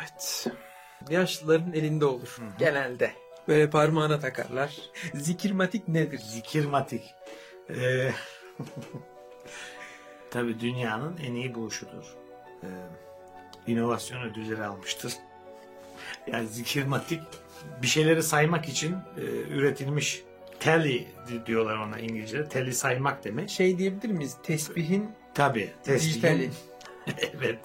Evet. Yaşlıların elinde olur genelde. Böyle parmağına takarlar. Zikirmatik nedir? Zikirmatik. Ee, tabii dünyanın en iyi buluşudur. Ee, inovasyon ödülleri almıştır. Yani zikirmatik bir şeyleri saymak için e, üretilmiş tally di- diyorlar ona İngilizce'de. Tally saymak demek. Şey diyebilir miyiz? Tesbihin Tabii. tesbihin- dijitali. evet.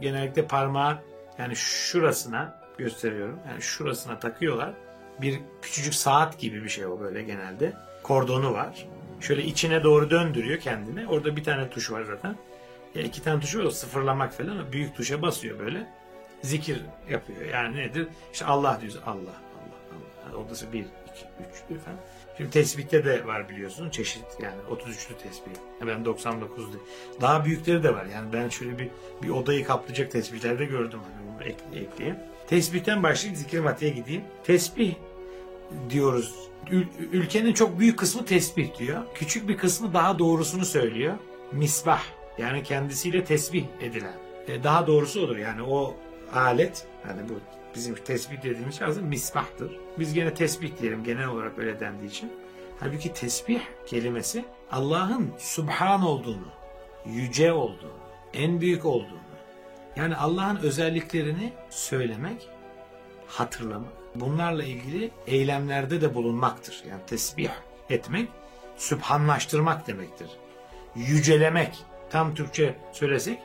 Genellikle parmağı yani şurasına gösteriyorum. Yani şurasına takıyorlar. Bir küçücük saat gibi bir şey o böyle genelde. Kordonu var. Şöyle içine doğru döndürüyor kendini. Orada bir tane tuş var zaten. Ya iki tane tuşu var sıfırlamak falan. Büyük tuşa basıyor böyle. Zikir yapıyor. Yani nedir? İşte Allah diyoruz. Allah, Orada bir, iki, üç falan. Şimdi tesbihte de var biliyorsun çeşit yani 33'lü tesbih. Ben 99'lu. Daha büyükleri de var. Yani ben şöyle bir bir odayı kaplayacak tesbihler de gördüm hani bunu ek- ekleyeyim. Tesbihten başlayıp zikir matiğe gideyim. Tesbih diyoruz. Ül- ülkenin çok büyük kısmı tesbih diyor. Küçük bir kısmı daha doğrusunu söylüyor. Misbah yani kendisiyle tesbih edilen. E, daha doğrusu olur yani o alet yani bu bizim tesbih dediğimiz şey aslında misbahtır. Biz gene tesbih diyelim genel olarak öyle dendiği için. Halbuki tesbih kelimesi Allah'ın subhan olduğunu, yüce olduğunu, en büyük olduğunu, yani Allah'ın özelliklerini söylemek, hatırlamak, bunlarla ilgili eylemlerde de bulunmaktır. Yani tesbih etmek, sübhanlaştırmak demektir. Yücelemek, tam Türkçe söylesek,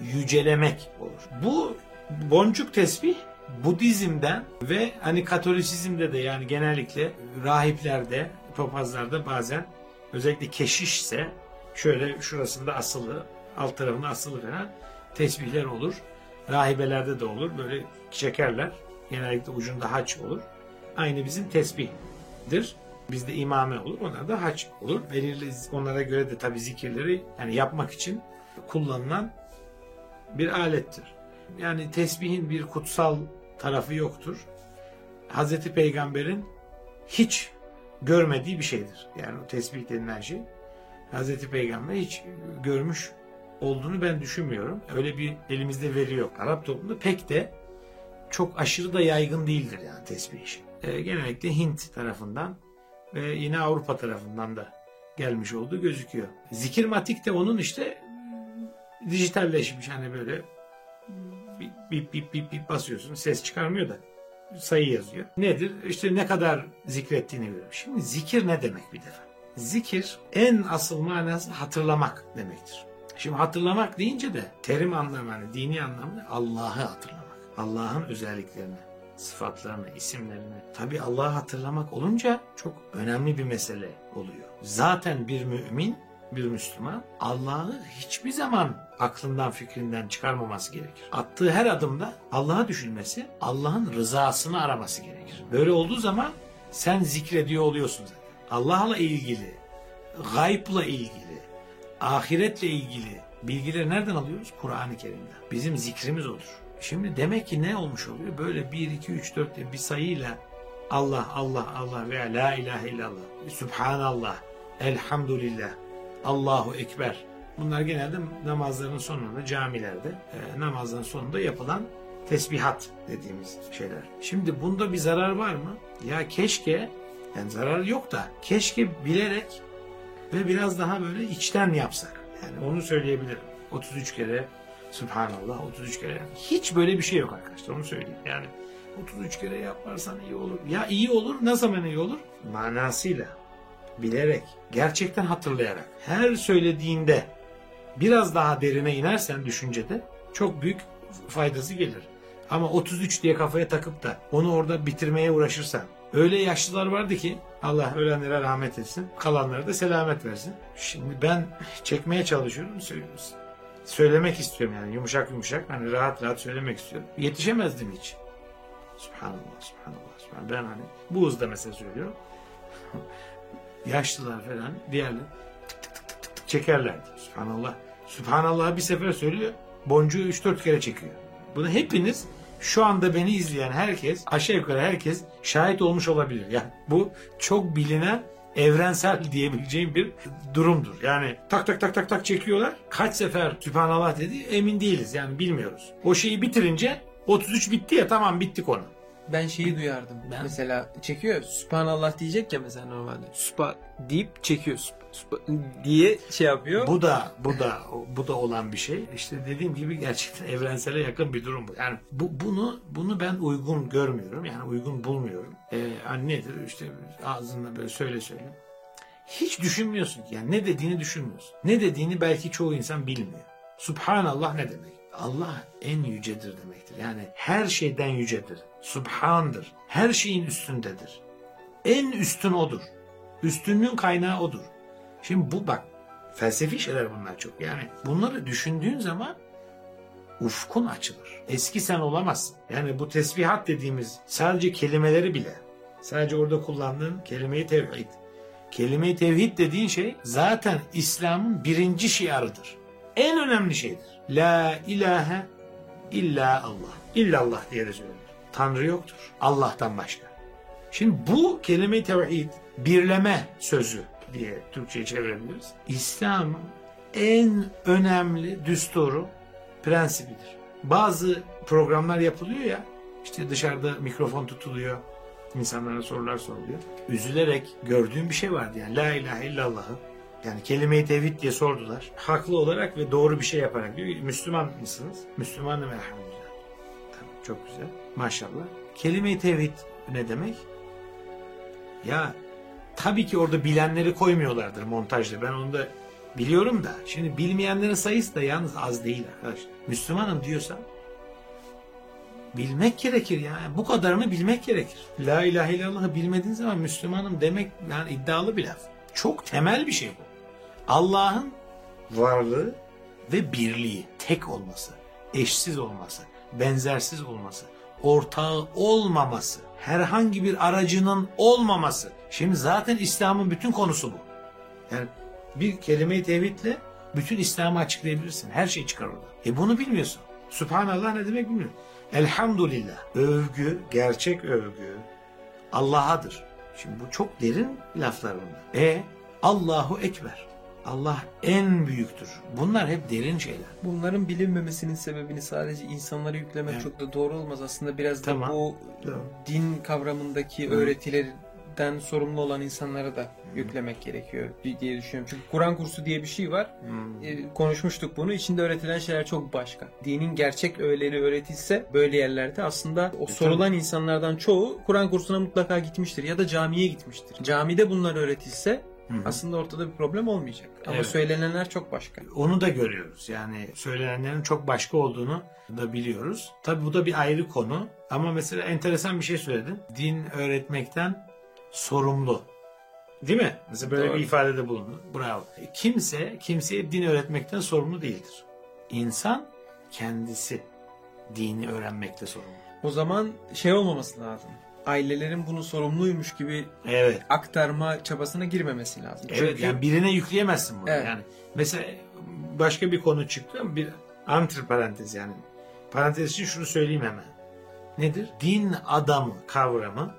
yücelemek olur. Bu boncuk tesbih Budizm'den ve hani Katolisizm'de de yani genellikle rahiplerde, papazlarda bazen özellikle keşişse şöyle şurasında asılı, alt tarafında asılı falan tesbihler olur. Rahibelerde de olur. Böyle çekerler. Genellikle ucunda haç olur. Aynı bizim tesbihdir. Bizde imame olur. Onlar da haç olur. Belirli onlara göre de tabi zikirleri yani yapmak için kullanılan bir alettir. Yani tesbihin bir kutsal tarafı yoktur. Hazreti Peygamber'in hiç görmediği bir şeydir. Yani o tesbih denilen şey Hazreti Peygamber hiç görmüş olduğunu ben düşünmüyorum. Öyle bir elimizde veri yok. Arap toplumunda pek de çok aşırı da yaygın değildir yani tesbih işi. Ee, genellikle Hint tarafından ve yine Avrupa tarafından da gelmiş olduğu gözüküyor. Zikir matik de onun işte dijitalleşmiş hani böyle bip bip bip bip, basıyorsun ses çıkarmıyor da sayı yazıyor. Nedir? İşte ne kadar zikrettiğini görüyor. Şimdi zikir ne demek bir defa? Zikir en asıl manası hatırlamak demektir. Şimdi hatırlamak deyince de terim anlamı hani dini anlamda Allah'ı hatırlamak. Allah'ın özelliklerini, sıfatlarını, isimlerini. Tabi Allah'ı hatırlamak olunca çok önemli bir mesele oluyor. Zaten bir mümin, bir Müslüman Allah'ı hiçbir zaman aklından fikrinden çıkarmaması gerekir. Attığı her adımda Allah'ı düşünmesi, Allah'ın rızasını araması gerekir. Böyle olduğu zaman sen zikrediyor oluyorsun zaten. Allah'la ilgili, gaybla ilgili, ahiretle ilgili bilgileri nereden alıyoruz? Kur'an-ı Kerim'den. Bizim zikrimiz odur. Şimdi demek ki ne olmuş oluyor? Böyle 1, 2, 3, 4 diye bir sayıyla Allah, Allah, Allah veya La ilahe illallah, Subhanallah, Elhamdülillah, Allahu Ekber. Bunlar genelde namazların sonunda camilerde e, namazların sonunda yapılan tesbihat dediğimiz şeyler. Şimdi bunda bir zarar var mı? Ya keşke yani zarar yok da keşke bilerek ve biraz daha böyle içten yapsak. Yani onu söyleyebilirim. 33 kere Subhanallah 33 kere. Hiç böyle bir şey yok arkadaşlar onu söyleyeyim. Yani 33 kere yaparsan iyi olur. Ya iyi olur ne zaman iyi olur? Manasıyla, bilerek, gerçekten hatırlayarak. Her söylediğinde biraz daha derine inersen düşüncede çok büyük faydası gelir. Ama 33 diye kafaya takıp da onu orada bitirmeye uğraşırsan öyle yaşlılar vardı ki Allah ölenlere rahmet etsin, kalanlara da selamet versin. Şimdi ben çekmeye çalışıyorum, söylüyorsun. Söylemek istiyorum yani yumuşak yumuşak hani rahat rahat söylemek istiyorum. Yetişemezdim hiç. Subhanallah, subhanallah, subhanallah. Ben hani bu hızda mesela söylüyorum. Yaşlılar falan diğerleri tık tık tık tık tık tık çekerlerdi. Subhanallah. Subhanallah bir sefer söylüyor. Boncuğu 3-4 kere çekiyor. Bunu hepiniz şu anda beni izleyen herkes aşağı yukarı herkes şahit olmuş olabilir. Yani bu çok bilinen evrensel diyebileceğim bir durumdur. Yani tak tak tak tak tak çekiyorlar. Kaç sefer Sübhanallah dedi emin değiliz yani bilmiyoruz. O şeyi bitirince 33 bitti ya tamam bitti konu. Ben şeyi duyardım. Ben- Mesela çekiyor. Subhanallah diyecek ya mesela normalde. Süpa deyip çekiyor. Süp- süp- diye şey yapıyor. Bu da bu da bu da olan bir şey. İşte dediğim gibi gerçekten evrensele yakın bir durum bu. Yani bu bunu bunu ben uygun görmüyorum. Yani uygun bulmuyorum. Ee, hani nedir işte ağzınla böyle söyle söyle. Hiç düşünmüyorsun ki. Yani ne dediğini düşünmüyorsun. Ne dediğini belki çoğu insan bilmiyor. Subhanallah ne demek? Allah en yücedir demektir. Yani her şeyden yücedir. Subhandır. Her şeyin üstündedir. En üstün odur. Üstünlüğün kaynağı odur. Şimdi bu bak felsefi şeyler bunlar çok. Yani bunları düşündüğün zaman ufkun açılır. Eski sen olamazsın. Yani bu tesbihat dediğimiz sadece kelimeleri bile sadece orada kullandığın kelimeyi tevhid. Kelime-i tevhid dediğin şey zaten İslam'ın birinci şiarıdır. En önemli şeydir. La ilahe illa Allah. İllallah diye de söylenir. Tanrı yoktur. Allah'tan başka. Şimdi bu kelime-i tevhid birleme sözü diye Türkçe'ye çevirebiliriz. İslam'ın en önemli düsturu prensibidir. Bazı programlar yapılıyor ya işte dışarıda mikrofon tutuluyor. insanlara sorular soruluyor. Üzülerek gördüğüm bir şey vardı yani la ilahe illallah'ı yani kelime-i tevhid diye sordular. Haklı olarak ve doğru bir şey yaparak diyor. Müslüman mısınız? Müslümanım elhamdülillah. Tamam, çok güzel. Maşallah. Kelime-i tevhid ne demek? Ya tabii ki orada bilenleri koymuyorlardır montajda. Ben onu da biliyorum da. Şimdi bilmeyenlerin sayısı da yalnız az değil arkadaşlar. Müslümanım diyorsan bilmek gerekir ya. Bu kadarını bilmek gerekir. La ilahe illallah'ı bilmediğin zaman Müslümanım demek yani iddialı bir laf. Çok temel bir şey bu. Allah'ın varlığı ve birliği, tek olması, eşsiz olması, benzersiz olması, ortağı olmaması, herhangi bir aracının olmaması. Şimdi zaten İslam'ın bütün konusu bu. Yani bir kelime-i tevhidle bütün İslam'ı açıklayabilirsin. Her şey çıkar orada. E bunu bilmiyorsun. Subhanallah ne demek bilmiyorsun. Elhamdülillah. Övgü, gerçek övgü Allah'adır. Şimdi bu çok derin laflar bunlar. E Allahu Ekber. Allah en büyüktür. Bunlar hep derin şeyler. Bunların bilinmemesinin sebebini sadece insanlara yüklemek Evet. çok da doğru olmaz. Aslında biraz da Tamam. bu Tamam. din kavramındaki Hı. öğretilerden sorumlu olan insanlara da yüklemek gerekiyor diye düşünüyorum. Çünkü Kur'an kursu diye bir şey var. E, konuşmuştuk bunu. İçinde öğretilen şeyler çok başka. Dinin gerçek öğeleri öğretilse böyle yerlerde aslında o E, sorulan insanlardan çoğu Kur'an kursuna mutlaka gitmiştir ya da camiye gitmiştir. Camide bunlar öğretilse Hı hı. aslında ortada bir problem olmayacak. Ama Evet. söylenenler çok başka. Onu da görüyoruz. Yani söylenenlerin çok başka olduğunu da biliyoruz. Tabi bu da bir ayrı konu. Ama mesela enteresan bir şey söyledin. Din öğretmekten sorumlu. Değil mi? Mesela böyle Doğru. bir ifadede bulundu. Bravo. Kimse kimseye din öğretmekten sorumlu değildir. İnsan kendisi dini öğrenmekte sorumlu. O zaman şey olmaması lazım. Ailelerin bunu sorumluymuş gibi Evet. aktarma çabasına girmemesi lazım. Evet Çünkü yani birine yükleyemezsin bunu. Evet. Yani mesela başka bir konu çıktı bir antri parantez yani. Parantez için şunu söyleyeyim hemen. Nedir? Din adamı kavramı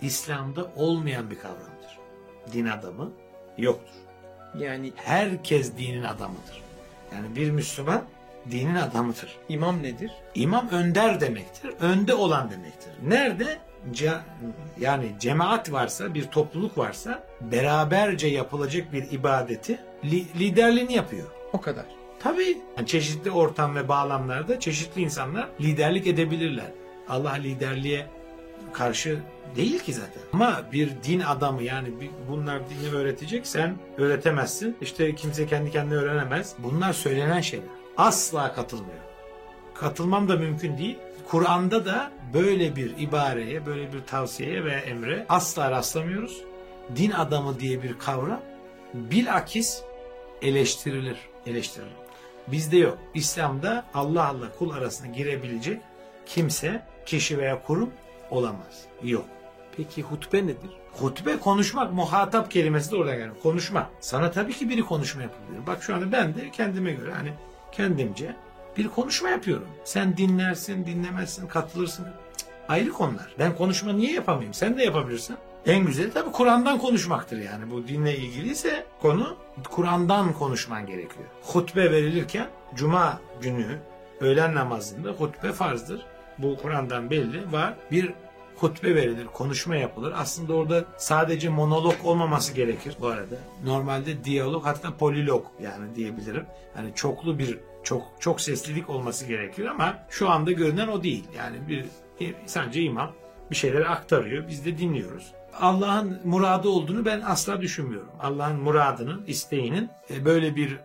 İslam'da olmayan bir kavramdır. Din adamı yoktur. yani Herkes dinin adamıdır. Yani bir Müslüman dinin adamıdır. imam nedir? İmam önder demektir. Önde olan demektir. Nerede? Yani cemaat varsa, bir topluluk varsa beraberce yapılacak bir ibadeti li- liderliğini yapıyor. O kadar. Tabii yani çeşitli ortam ve bağlamlarda çeşitli insanlar liderlik edebilirler. Allah liderliğe karşı değil ki zaten. Ama bir din adamı yani bir- bunlar dini öğretecek sen öğretemezsin. İşte kimse kendi kendine öğrenemez. Bunlar söylenen şeyler. Asla katılmıyor. Katılmam da mümkün değil. Kur'an'da da böyle bir ibareye, böyle bir tavsiyeye ve emre asla rastlamıyoruz. Din adamı diye bir kavram bilakis eleştirilir. Eleştirilir. Bizde yok. İslam'da Allah'la kul arasına girebilecek kimse, kişi veya kurum olamaz. Yok. Peki hutbe nedir? Hutbe konuşmak, muhatap kelimesi de oradan geliyor. Konuşma. Sana tabii ki biri konuşma yapabilir. Bak şu anda ben de kendime göre hani kendimce bir konuşma yapıyorum. Sen dinlersin, dinlemezsin, katılırsın. Cık, ayrı konular. Ben konuşma niye yapamayayım? Sen de yapabilirsin. En güzeli tabii Kur'an'dan konuşmaktır yani. Bu dinle ilgiliyse konu Kur'an'dan konuşman gerekiyor. Hutbe verilirken cuma günü öğlen namazında hutbe farzdır. Bu Kur'an'dan belli var. Bir hutbe verilir, konuşma yapılır. Aslında orada sadece monolog olmaması gerekir bu arada. Normalde diyalog hatta polilog yani diyebilirim. Yani çoklu bir çok çok seslilik olması gerekir ama şu anda görünen o değil. Yani bir sadece imam bir şeyleri aktarıyor. Biz de dinliyoruz. Allah'ın muradı olduğunu ben asla düşünmüyorum. Allah'ın muradının, isteğinin e, böyle bir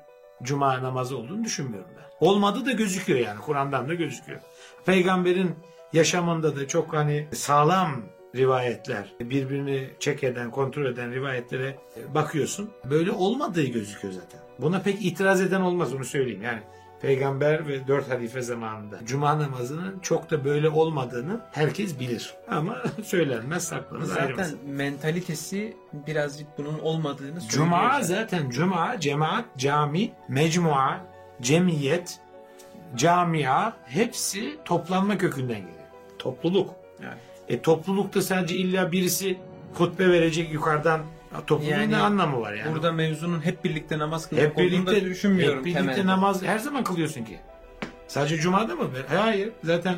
cuma namazı olduğunu düşünmüyorum ben. Olmadı da gözüküyor yani. Kur'an'dan da gözüküyor. Peygamberin yaşamında da çok hani sağlam rivayetler, birbirini çek eden, kontrol eden rivayetlere bakıyorsun. Böyle olmadığı gözüküyor zaten. Buna pek itiraz eden olmaz onu söyleyeyim. Yani peygamber ve dört halife zamanında cuma namazının çok da böyle olmadığını herkes bilir. Ama söylenmez, saklanır, Zaten mentalitesi birazcık bunun olmadığını söylüyor. Cuma zaten. cuma, cemaat, cami, mecmua, cemiyet, camia hepsi toplanma kökünden geliyor. Topluluk. Yani. E toplulukta sadece illa birisi hutbe verecek yukarıdan topluluğun Yani ne anlamı var yani? Burada mevzunun hep birlikte namaz kılmak hep birlikte düşünmüyorum hep birlikte temelde. namaz her zaman kılıyorsun ki. Sadece cumada mı? Hayır. Zaten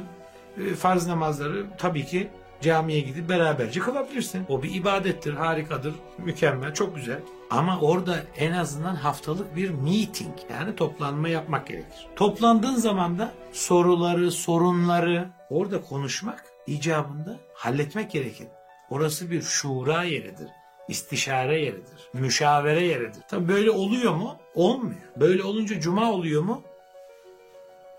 e, farz namazları tabii ki camiye gidip beraberce kılabilirsin. O bir ibadettir, harikadır, mükemmel, çok güzel. Ama orada en azından haftalık bir meeting yani toplanma yapmak gerekir. Toplandığın zaman da soruları, sorunları orada konuşmak icabında halletmek gerekir. Orası bir şura yeridir. istişare yeridir. Müşavere yeridir. Tabii böyle oluyor mu? Olmuyor. Böyle olunca cuma oluyor mu?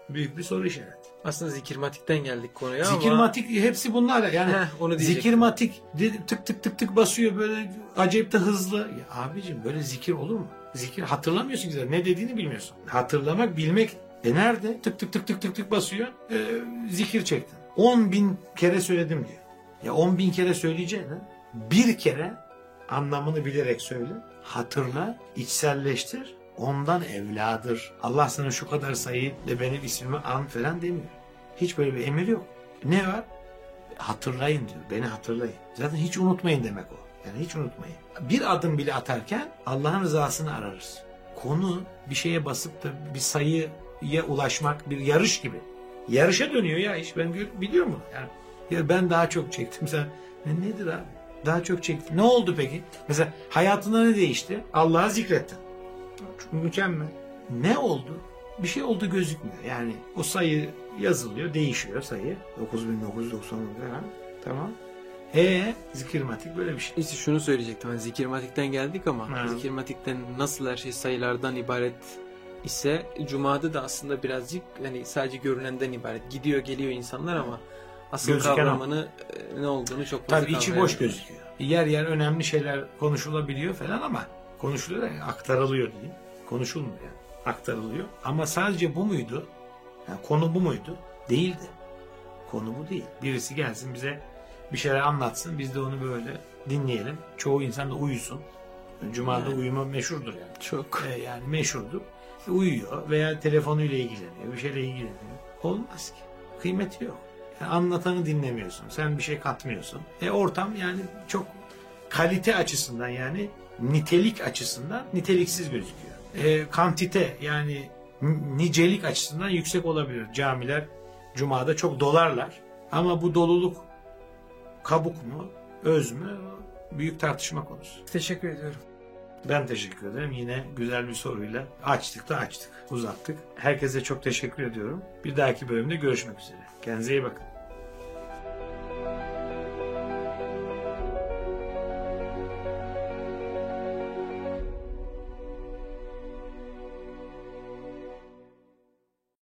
Büyük bir soru işareti. Aslında zikirmatikten geldik konuya ama Zikirmatik hepsi bunlar yani Heh, onu diyecektim. zikirmatik tık tık tık tık basıyor böyle acayip de hızlı. Ya abicim böyle zikir olur mu? Zikir hatırlamıyorsun güzel. Ne dediğini bilmiyorsun. Hatırlamak, bilmek e nerede? Tık tık tık tık tık tık basıyor. E, zikir çektin. 10 bin kere söyledim diyor. Ya 10 bin kere söyleyeceğine bir kere anlamını bilerek söyle. Hatırla, içselleştir. Ondan evladır. Allah sana şu kadar sayı ve benim ismimi an falan demiyor. Hiç böyle bir emir yok. Ne var? Hatırlayın diyor. Beni hatırlayın. Zaten hiç unutmayın demek o. Yani hiç unutmayın. Bir adım bile atarken Allah'ın rızasını ararız. Konu bir şeye basıp da bir sayıya ulaşmak bir yarış gibi. Yarışa dönüyor ya iş. Ben biliyorum bunu. Yani ya ben daha çok çektim. Sen ne, nedir abi? Daha çok çektim. Ne oldu peki? Mesela hayatında ne değişti? Allah'ı zikrettin. Çok mükemmel. Ne oldu? Bir şey oldu gözükmüyor. Yani o sayı yazılıyor, değişiyor sayı. 9990 falan. Tamam. E zikirmatik böyle bir şey. İşte şunu söyleyecektim. Hani zikirmatikten geldik ama Ha. zikirmatikten nasıl her şey sayılardan ibaret ise Cuma'da da aslında birazcık hani sadece görünenden ibaret. Gidiyor geliyor insanlar ama asıl Gözüken o. kavramını e, ne olduğunu çok fazla Tabii içi boş gözüküyor. Yer yer önemli şeyler konuşulabiliyor falan ama konuşuluyor yani aktarılıyor diyeyim. Konuşulmuyor yani. Aktarılıyor. Ama sadece bu muydu? Yani konu bu muydu? Değildi. Konu bu değil. Birisi gelsin bize bir şeyler anlatsın. Biz de onu böyle dinleyelim. Çoğu insan da uyusun. Cuma'da Yani. uyuma meşhurdur yani. Çok. E, yani meşhurdur. Uyuyor veya telefonuyla ilgileniyor. Bir şeyle ilgileniyor. Olmaz ki. Kıymeti yok. Yani anlatanı dinlemiyorsun. Sen bir şey katmıyorsun. E ortam yani çok kalite açısından yani nitelik açısından niteliksiz gözüküyor. E, kantite yani nicelik açısından yüksek olabilir. Camiler Cuma'da çok dolarlar. Ama bu doluluk kabuk mu, öz mü? Büyük tartışma konusu. Teşekkür ediyorum. Ben teşekkür ederim. Yine güzel bir soruyla açtık da açtık, uzattık. Herkese çok teşekkür ediyorum. Bir dahaki bölümde görüşmek üzere. Kendinize iyi bakın.